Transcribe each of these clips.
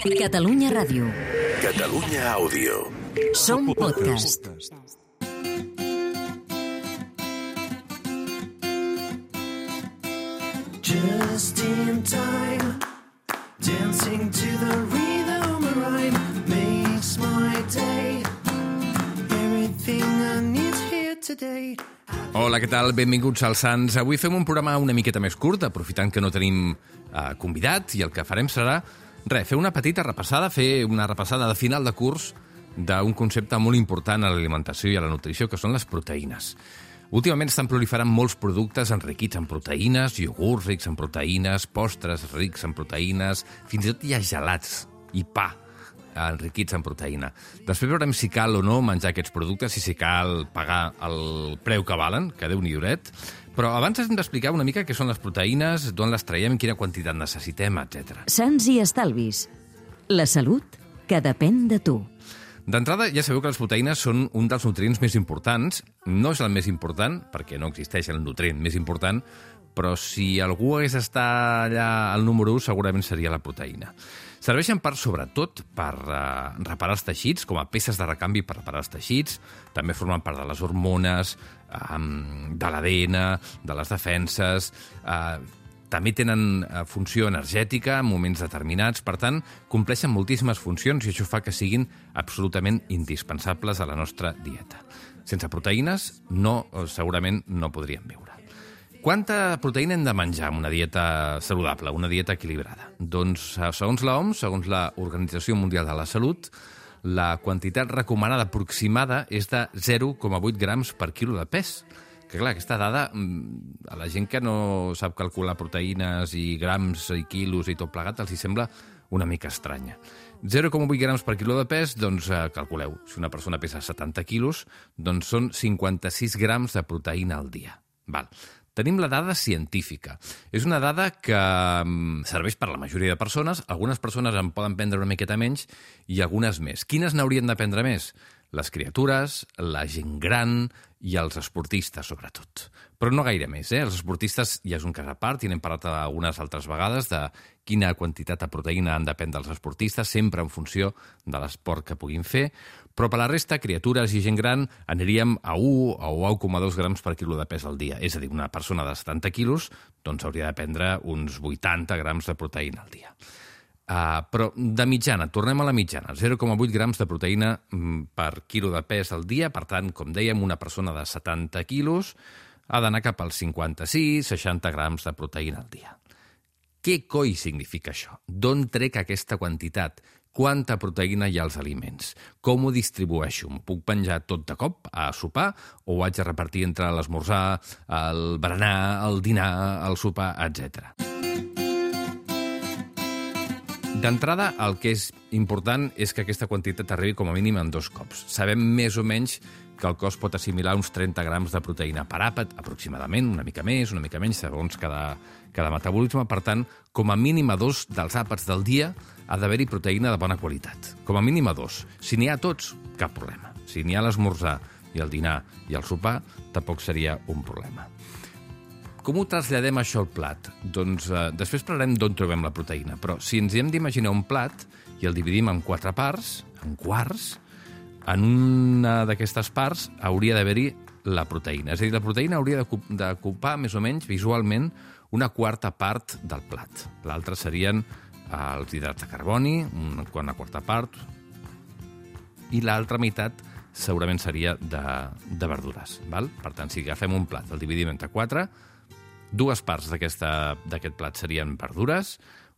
Catalunya Ràdio. Catalunya Àudio. Som podcast. Just in time, dancing to the rhythm of rhyme makes my day. Everything I need here today. Hola, què tal? Benvinguts als Sants. Avui fem un programa una miqueta més curt, aprofitant que no tenim eh, convidat, i el que farem serà res, fer una petita repassada, fer una repassada de final de curs d'un concepte molt important a l'alimentació i a la nutrició, que són les proteïnes. Últimament estan proliferant molts productes enriquits en proteïnes, iogurts rics en proteïnes, postres rics en proteïnes, fins i tot hi ha gelats i pa enriquits en proteïna. Després veurem si cal o no menjar aquests productes, i si cal pagar el preu que valen, que déu nhi duret. Però abans hem d'explicar una mica què són les proteïnes, d'on les traiem, quina quantitat necessitem, etc. Sants i estalvis. La salut que depèn de tu. D'entrada, ja sabeu que les proteïnes són un dels nutrients més importants. No és el més important, perquè no existeix el nutrient més important, però si algú hagués d'estar allà al número 1, segurament seria la proteïna. Serveixen per, sobretot, per uh, reparar els teixits, com a peces de recanvi per reparar els teixits. També formen part de les hormones, um, de l'ADN, de les defenses... Uh, també tenen eh, funció energètica en moments determinats, per tant, compleixen moltíssimes funcions i això fa que siguin absolutament indispensables a la nostra dieta. Sense proteïnes, no, segurament no podríem viure. Quanta proteïna hem de menjar en una dieta saludable, una dieta equilibrada? Doncs, segons l'OMS, segons la Organització Mundial de la Salut, la quantitat recomanada aproximada és de 0,8 grams per quilo de pes. Que clar, aquesta dada, mm, a la gent que no sap calcular proteïnes i grams i quilos i tot plegat, els hi sembla una mica estranya. 0,8 grams per quilo de pes, doncs eh, calculeu, si una persona pesa 70 quilos, doncs són 56 grams de proteïna al dia. Val. Tenim la dada científica. És una dada que mm, serveix per a la majoria de persones. Algunes persones en poden prendre una miqueta menys i algunes més. Quines n'haurien de prendre més? Les criatures, la gent gran i els esportistes, sobretot. Però no gaire més, eh? Els esportistes ja és un cas a part, i n'hem parlat algunes altres vegades de quina quantitat de proteïna han de prendre els esportistes, sempre en funció de l'esport que puguin fer, però per la resta, criatures i gent gran, aniríem a 1 o 1,2 grams per quilo de pes al dia. És a dir, una persona de 70 quilos doncs hauria de prendre uns 80 grams de proteïna al dia. Uh, però de mitjana, tornem a la mitjana, 0,8 grams de proteïna mm, per quilo de pes al dia, per tant, com dèiem, una persona de 70 quilos ha d'anar cap als 56-60 grams de proteïna al dia. Què coi significa això? D'on trec aquesta quantitat? Quanta proteïna hi ha als aliments? Com ho distribueixo? M'ho puc penjar tot de cop a sopar o ho haig de repartir entre l'esmorzar, el berenar, el dinar, el sopar, etc. D'entrada, el que és important és que aquesta quantitat arribi com a mínim en dos cops. Sabem més o menys que el cos pot assimilar uns 30 grams de proteïna per àpat, aproximadament, una mica més, una mica menys, segons cada, cada metabolisme. Per tant, com a mínim a dos dels àpats del dia ha d'haver-hi proteïna de bona qualitat. Com a mínim a dos. Si n'hi ha tots, cap problema. Si n'hi ha l'esmorzar i el dinar i el sopar, tampoc seria un problema. Com ho traslladem això al plat? Doncs eh, després parlarem d'on trobem la proteïna, però si ens hem d'imaginar un plat i el dividim en quatre parts, en quarts, en una d'aquestes parts hauria d'haver-hi la proteïna. És a dir, la proteïna hauria d'ocupar més o menys visualment una quarta part del plat. L'altra serien eh, els hidrats de carboni, una quarta part, i l'altra meitat segurament seria de, de verdures. Val? Per tant, si agafem un plat, el dividim entre quatre, Dues parts d'aquest plat serien verdures,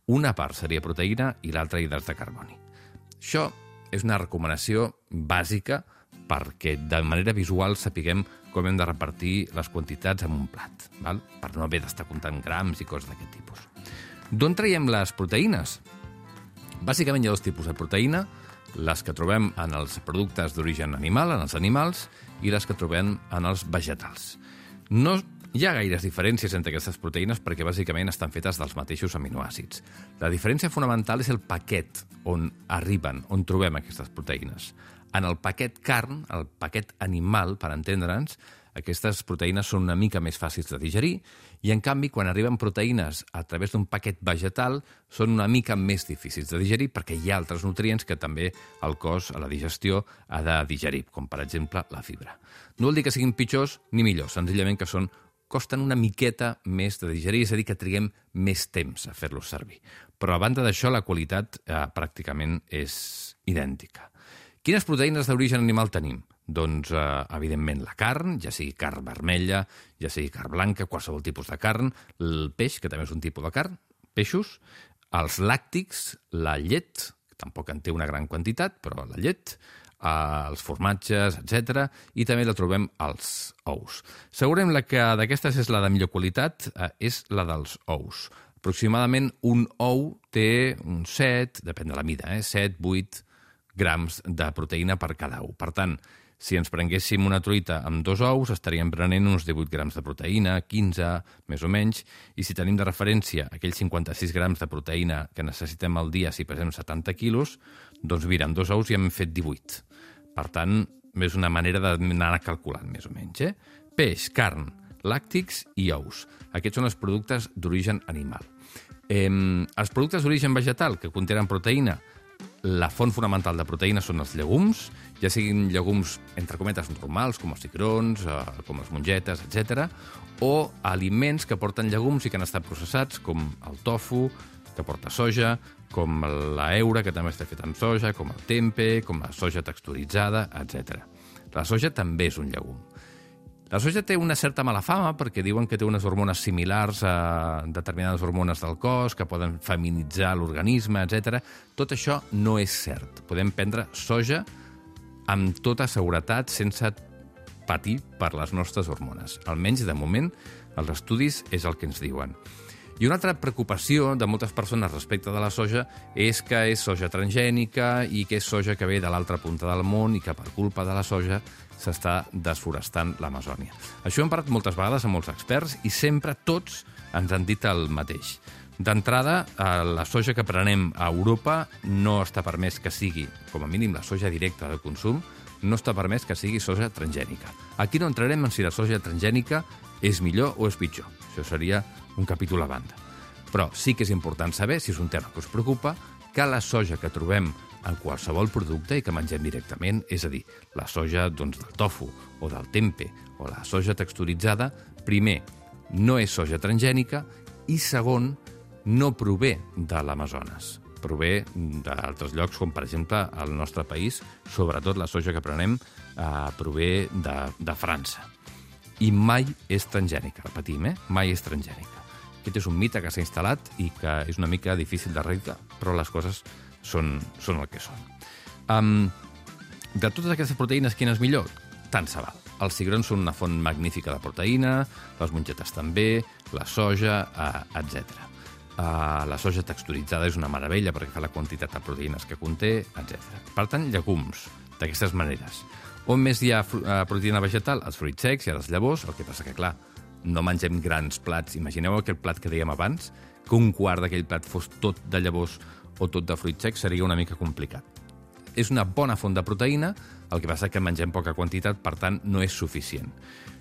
una part seria proteïna i l'altra hidrats de carboni. Això és una recomanació bàsica perquè de manera visual sapiguem com hem de repartir les quantitats en un plat, val? per no haver d'estar comptant grams i coses d'aquest tipus. D'on traiem les proteïnes? Bàsicament hi ha dos tipus de proteïna, les que trobem en els productes d'origen animal, en els animals, i les que trobem en els vegetals. No hi ha gaires diferències entre aquestes proteïnes perquè bàsicament estan fetes dels mateixos aminoàcids. La diferència fonamental és el paquet on arriben, on trobem aquestes proteïnes. En el paquet carn, el paquet animal, per entendre'ns, Aquestes proteïnes són una mica més fàcils de digerir i, en canvi, quan arriben proteïnes a través d'un paquet vegetal, són una mica més difícils de digerir perquè hi ha altres nutrients que també el cos, a la digestió, ha de digerir, com per exemple la fibra. No vol dir que siguin pitjors ni millors, senzillament que són costen una miqueta més de digerir, és a dir, que triguem més temps a fer-los servir. Però a banda d'això, la qualitat eh, pràcticament és idèntica. Quines proteïnes d'origen animal tenim? Doncs, eh, evidentment, la carn, ja sigui carn vermella, ja sigui carn blanca, qualsevol tipus de carn, el peix, que també és un tipus de carn, peixos, els làctics, la llet, que tampoc en té una gran quantitat, però la llet, els formatges, etc. i també la trobem als ous. Segurament la que d'aquestes és la de millor qualitat, eh, és la dels ous. Aproximadament un ou té un 7, depèn de la mida, eh, 7, 8 grams de proteïna per cada ou. Per tant, si ens prenguéssim una truita amb dos ous, estaríem prenent uns 18 grams de proteïna, 15, més o menys, i si tenim de referència aquells 56 grams de proteïna que necessitem al dia si pesem 70 quilos, doncs mira, amb dos ous ja hem fet 18. Per tant, és una manera d'anar calculant, més o menys. Eh? Peix, carn, làctics i ous. Aquests són els productes d'origen animal. Eh, els productes d'origen vegetal que contenen proteïna la font fonamental de proteïnes són els llegums, ja siguin llegums, entre cometes, normals, com els cigrons, eh, com les mongetes, etc, o aliments que porten llegums i que han estat processats, com el tofu, que porta soja, com la eura, que també està fet amb soja, com el tempe, com la soja texturitzada, etc. La soja també és un llegum. La soja té una certa mala fama perquè diuen que té unes hormones similars a determinades hormones del cos, que poden feminitzar l'organisme, etc. Tot això no és cert. Podem prendre soja amb tota seguretat sense patir per les nostres hormones. Almenys, de moment, els estudis és el que ens diuen. I una altra preocupació de moltes persones respecte de la soja és que és soja transgènica i que és soja que ve de l'altra punta del món i que per culpa de la soja s'està desforestant l'Amazònia. Això hem parlat moltes vegades amb molts experts i sempre tots ens han dit el mateix. D'entrada, eh, la soja que prenem a Europa no està permès que sigui, com a mínim la soja directa de consum, no està permès que sigui soja transgènica. Aquí no entrarem en si la soja transgènica és millor o és pitjor. Això seria un capítol a banda. Però sí que és important saber, si és un tema que us preocupa, que la soja que trobem en qualsevol producte i que mengem directament, és a dir, la soja doncs, del tofu o del tempe o la soja texturitzada, primer, no és soja transgènica i segon, no prové de l'Amazones. Prové d'altres llocs, com per exemple al nostre país, sobretot la soja que prenem eh, prové de, de França. I mai és transgènica, repetim, eh? mai és transgènica. Aquest és un mite que s'ha instal·lat i que és una mica difícil recta, però les coses són, són el que són. Um, de totes aquestes proteïnes, quina és millor? Tant se val. Els cigrons són una font magnífica de proteïna, les mongetes també, la soja, uh, etc. Uh, la soja texturitzada és una meravella perquè fa la quantitat de proteïnes que conté, etc. Per tant, llegums, d'aquestes maneres. On més hi ha uh, proteïna vegetal? Els fruits secs i les llavors, el que passa que, clar, no mengem grans plats. Imagineu aquell plat que dèiem abans, que un quart d'aquell plat fos tot de llavors o tot de fruits secs seria una mica complicat. És una bona font de proteïna, el que passa que mengem poca quantitat, per tant, no és suficient.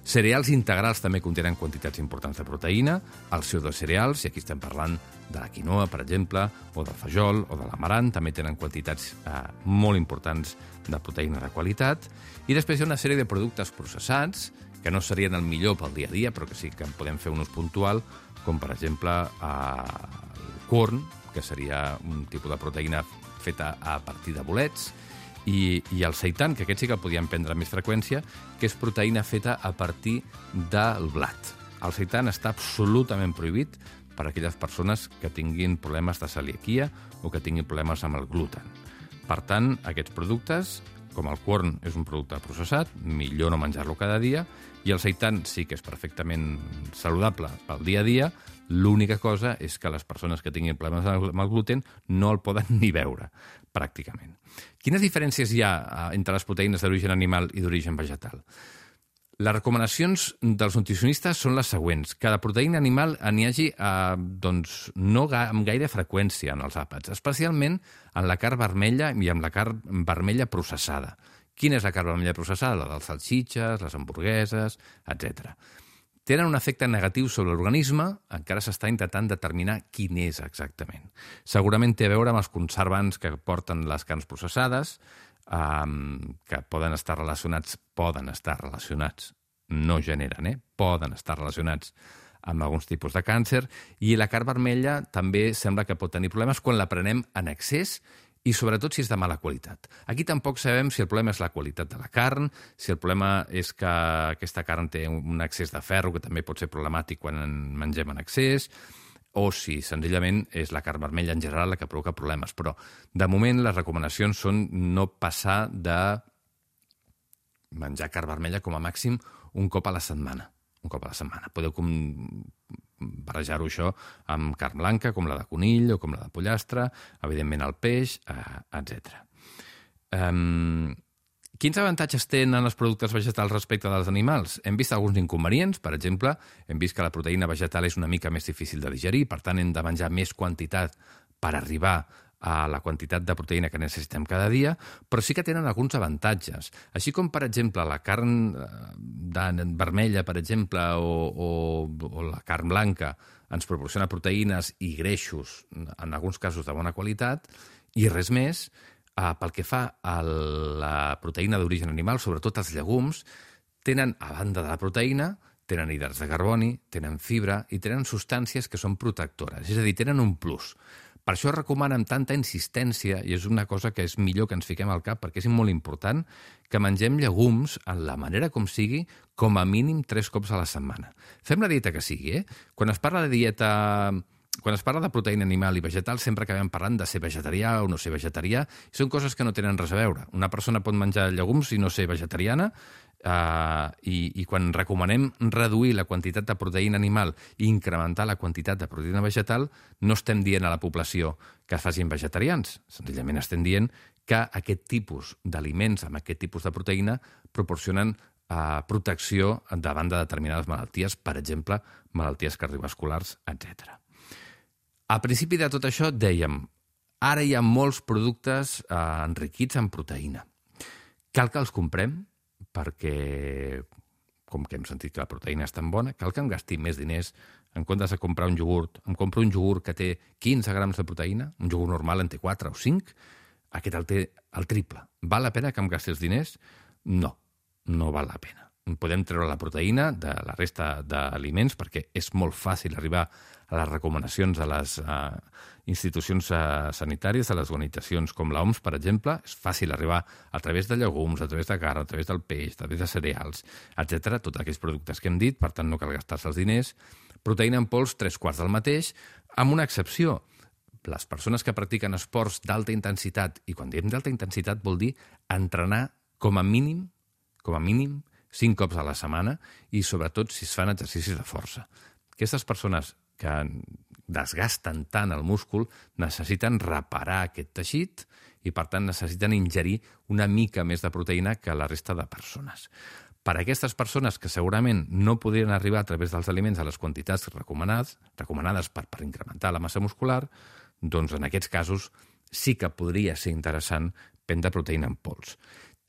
Cereals integrals també contenen quantitats importants de proteïna, els pseudocereals, i aquí estem parlant de la quinoa, per exemple, o del fajol, o de l'amarant, també tenen quantitats eh, molt importants de proteïna de qualitat, i després hi ha una sèrie de productes processats, que no serien el millor pel dia a dia, però que sí que en podem fer un ús puntual, com per exemple eh, el corn, que seria un tipus de proteïna feta a partir de bolets, i, i el seitan, que aquest sí que el podíem prendre amb més freqüència, que és proteïna feta a partir del blat. El seitan està absolutament prohibit per a aquelles persones que tinguin problemes de celiaquia o que tinguin problemes amb el gluten. Per tant, aquests productes, com el corn és un producte processat, millor no menjar-lo cada dia, i el seitan sí que és perfectament saludable pel dia a dia, L'única cosa és que les persones que tinguin problemes amb el gluten no el poden ni veure, pràcticament. Quines diferències hi ha eh, entre les proteïnes d'origen animal i d'origen vegetal? Les recomanacions dels nutricionistes són les següents. Cada proteïna animal n'hi hagi eh, doncs, no ga amb gaire freqüència en els àpats, especialment en la carn vermella i amb la carn vermella processada, Quina és la carn vermella processada? La dels salsitxes, les hamburgueses, etc. Tenen un efecte negatiu sobre l'organisme, encara s'està intentant determinar quin és exactament. Segurament té a veure amb els conservants que porten les carns processades, um, que poden estar relacionats, poden estar relacionats, no generen, eh? poden estar relacionats amb alguns tipus de càncer, i la carn vermella també sembla que pot tenir problemes quan la prenem en excés i sobretot si és de mala qualitat. Aquí tampoc sabem si el problema és la qualitat de la carn, si el problema és que aquesta carn té un excés de ferro, que també pot ser problemàtic quan en mengem en excés, o si senzillament és la carn vermella en general la que provoca problemes. Però, de moment, les recomanacions són no passar de menjar carn vermella com a màxim un cop a la setmana. Un cop a la setmana. Podeu com barrejar-ho això amb carn blanca, com la de conill o com la de pollastre, evidentment el peix, eh, etc. Um, quins avantatges tenen els productes vegetals respecte dels animals? Hem vist alguns inconvenients, per exemple, hem vist que la proteïna vegetal és una mica més difícil de digerir, per tant hem de menjar més quantitat per arribar a la quantitat de proteïna que necessitem cada dia, però sí que tenen alguns avantatges. Així com, per exemple, la carn eh, de vermella, per exemple, o, o, o la carn blanca ens proporciona proteïnes i greixos, en alguns casos de bona qualitat, i res més, eh, pel que fa a la proteïna d'origen animal, sobretot els llegums, tenen, a banda de la proteïna, tenen hidrats de carboni, tenen fibra i tenen substàncies que són protectores, és a dir, tenen un plus. Per això recomana amb tanta insistència, i és una cosa que és millor que ens fiquem al cap perquè és molt important, que mengem llegums en la manera com sigui, com a mínim tres cops a la setmana. Fem la dieta que sigui, eh? Quan es parla de dieta quan es parla de proteïna animal i vegetal sempre acabem parlant de ser vegetarià o no ser vegetarià i són coses que no tenen res a veure. Una persona pot menjar llegums i no ser vegetariana eh, i, i quan recomanem reduir la quantitat de proteïna animal i incrementar la quantitat de proteïna vegetal no estem dient a la població que es facin vegetarians, senzillament estem dient que aquest tipus d'aliments amb aquest tipus de proteïna proporcionen eh, protecció davant de determinades malalties, per exemple, malalties cardiovasculars, etc. A principi de tot això dèiem, ara hi ha molts productes eh, enriquits en proteïna. Cal que els comprem perquè, com que hem sentit que la proteïna és tan bona, cal que em gasti més diners en comptes de comprar un iogurt. Em compro un iogurt que té 15 grams de proteïna, un iogurt normal en té 4 o 5, aquest el té el triple. Val la pena que em gasti els diners? No, no val la pena. Podem treure la proteïna de la resta d'aliments perquè és molt fàcil arribar a les recomanacions de les eh, institucions eh, sanitàries, de les organitzacions com l'OMS, per exemple, és fàcil arribar a través de llegums, a través de carn, a través del peix, a través de cereals, etc. tots aquells productes que hem dit, per tant no cal gastar-se els diners. Proteïna en pols, tres quarts del mateix, amb una excepció. Les persones que practiquen esports d'alta intensitat, i quan diem d'alta intensitat vol dir entrenar com a mínim, com a mínim, cinc cops a la setmana i sobretot si es fan exercicis de força. Aquestes persones que desgasten tant el múscul necessiten reparar aquest teixit i, per tant, necessiten ingerir una mica més de proteïna que la resta de persones. Per a aquestes persones que segurament no podrien arribar a través dels aliments a les quantitats recomanades, recomanades per, per incrementar la massa muscular, doncs en aquests casos sí que podria ser interessant prendre proteïna en pols.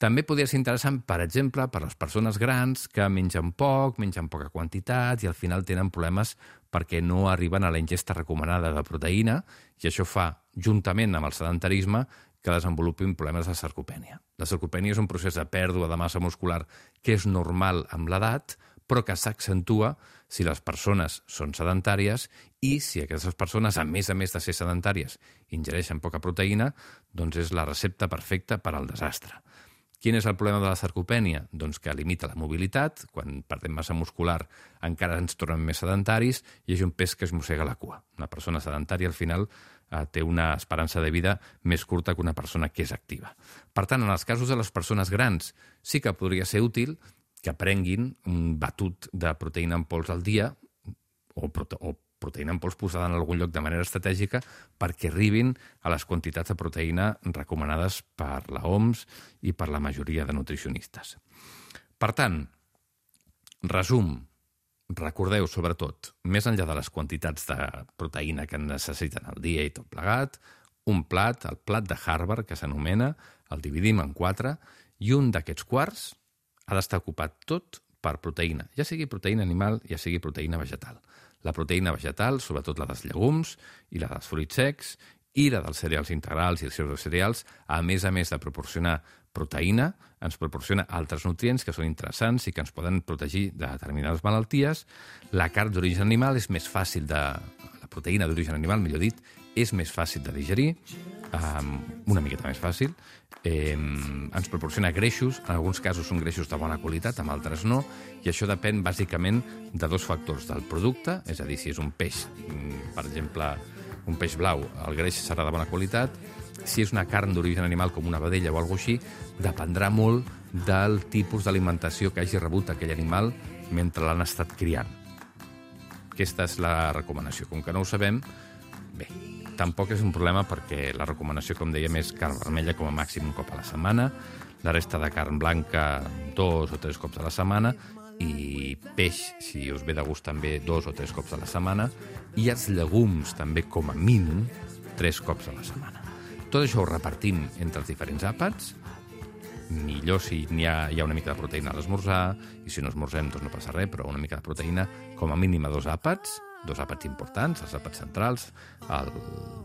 També podria ser interessant, per exemple, per les persones grans que mengen poc, mengen poca quantitat i al final tenen problemes perquè no arriben a la ingesta recomanada de proteïna i això fa, juntament amb el sedentarisme, que desenvolupin problemes de sarcopènia. La sarcopènia és un procés de pèrdua de massa muscular que és normal amb l'edat, però que s'accentua si les persones són sedentàries i si aquestes persones, a més a més de ser sedentàries, ingereixen poca proteïna, doncs és la recepta perfecta per al desastre. Quin és el problema de la sarcopènia? Doncs que limita la mobilitat, quan perdem massa muscular encara ens tornem més sedentaris i és un pes que es mossega la cua. Una persona sedentària al final eh, té una esperança de vida més curta que una persona que és activa. Per tant, en els casos de les persones grans sí que podria ser útil que prenguin un batut de proteïna en pols al dia o, o proteïna en pols posada en algun lloc de manera estratègica perquè arribin a les quantitats de proteïna recomanades per la OMS i per la majoria de nutricionistes. Per tant, resum, recordeu sobretot, més enllà de les quantitats de proteïna que necessiten al dia i tot plegat, un plat, el plat de Harvard, que s'anomena, el dividim en quatre, I un d'aquests quarts ha d'estar ocupat tot per proteïna, ja sigui proteïna animal, ja sigui proteïna vegetal. La proteïna vegetal, sobretot la dels llegums i la dels fruits secs, i la dels cereals integrals i els cereals, a més a més de proporcionar proteïna, ens proporciona altres nutrients que són interessants i que ens poden protegir de determinades malalties. La carn d'origen animal és més fàcil de... La proteïna d'origen animal, millor dit, és més fàcil de digerir, um, una miqueta més fàcil, eh, ens proporciona greixos, en alguns casos són greixos de bona qualitat, en altres no, i això depèn bàsicament de dos factors, del producte, és a dir, si és un peix, mm, per exemple, un peix blau, el greix serà de bona qualitat, si és una carn d'origen animal com una vedella o alguna així, dependrà molt del tipus d'alimentació que hagi rebut aquell animal mentre l'han estat criant. Aquesta és la recomanació. Com que no ho sabem, bé, tampoc és un problema perquè la recomanació, com dèiem, és carn vermella com a màxim un cop a la setmana, la resta de carn blanca dos o tres cops a la setmana. I peix, si us ve de gust també dos o tres cops a la setmana. I els llegums també com a mínim tres cops a la setmana. Tot això ho repartim entre els diferents àpats, millor si n'hi ha, hi ha una mica de proteïna a l'esmorzar, i si no esmorzem doncs no passa res, però una mica de proteïna com a mínim a dos àpats, dos àpats importants, els àpats centrals, el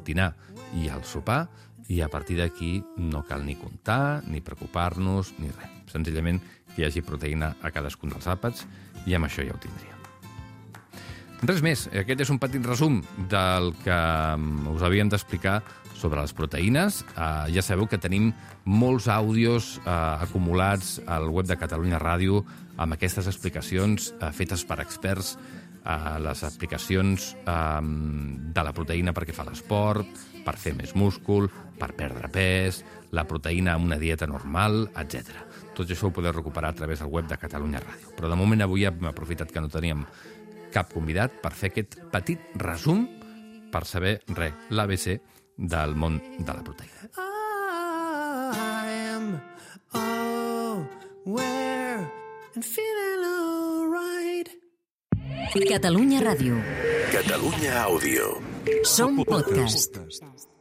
dinar i el sopar, i a partir d'aquí no cal ni comptar, ni preocupar-nos, ni res. Senzillament que hi hagi proteïna a cadascun dels àpats, i amb això ja ho tindríem. Res més, aquest és un petit resum del que mm, us havíem d'explicar sobre les proteïnes. Uh, ja sabeu que tenim molts àudios uh, acumulats al web de Catalunya Ràdio amb aquestes explicacions uh, fetes per experts uh, les explicacions um, de la proteïna perquè fa l'esport, per fer més múscul, per perdre pes, la proteïna amb una dieta normal, etc. Tot això ho podeu recuperar a través del web de Catalunya Ràdio. Però de moment avui hem aprofitat que no teníem cap convidat per fer aquest petit resum per saber, res, l'ABC del món de la proteïna. I am aware and feeling alright. Catalunya Ràdio. Catalunya Àudio. Som podcast. Podcast.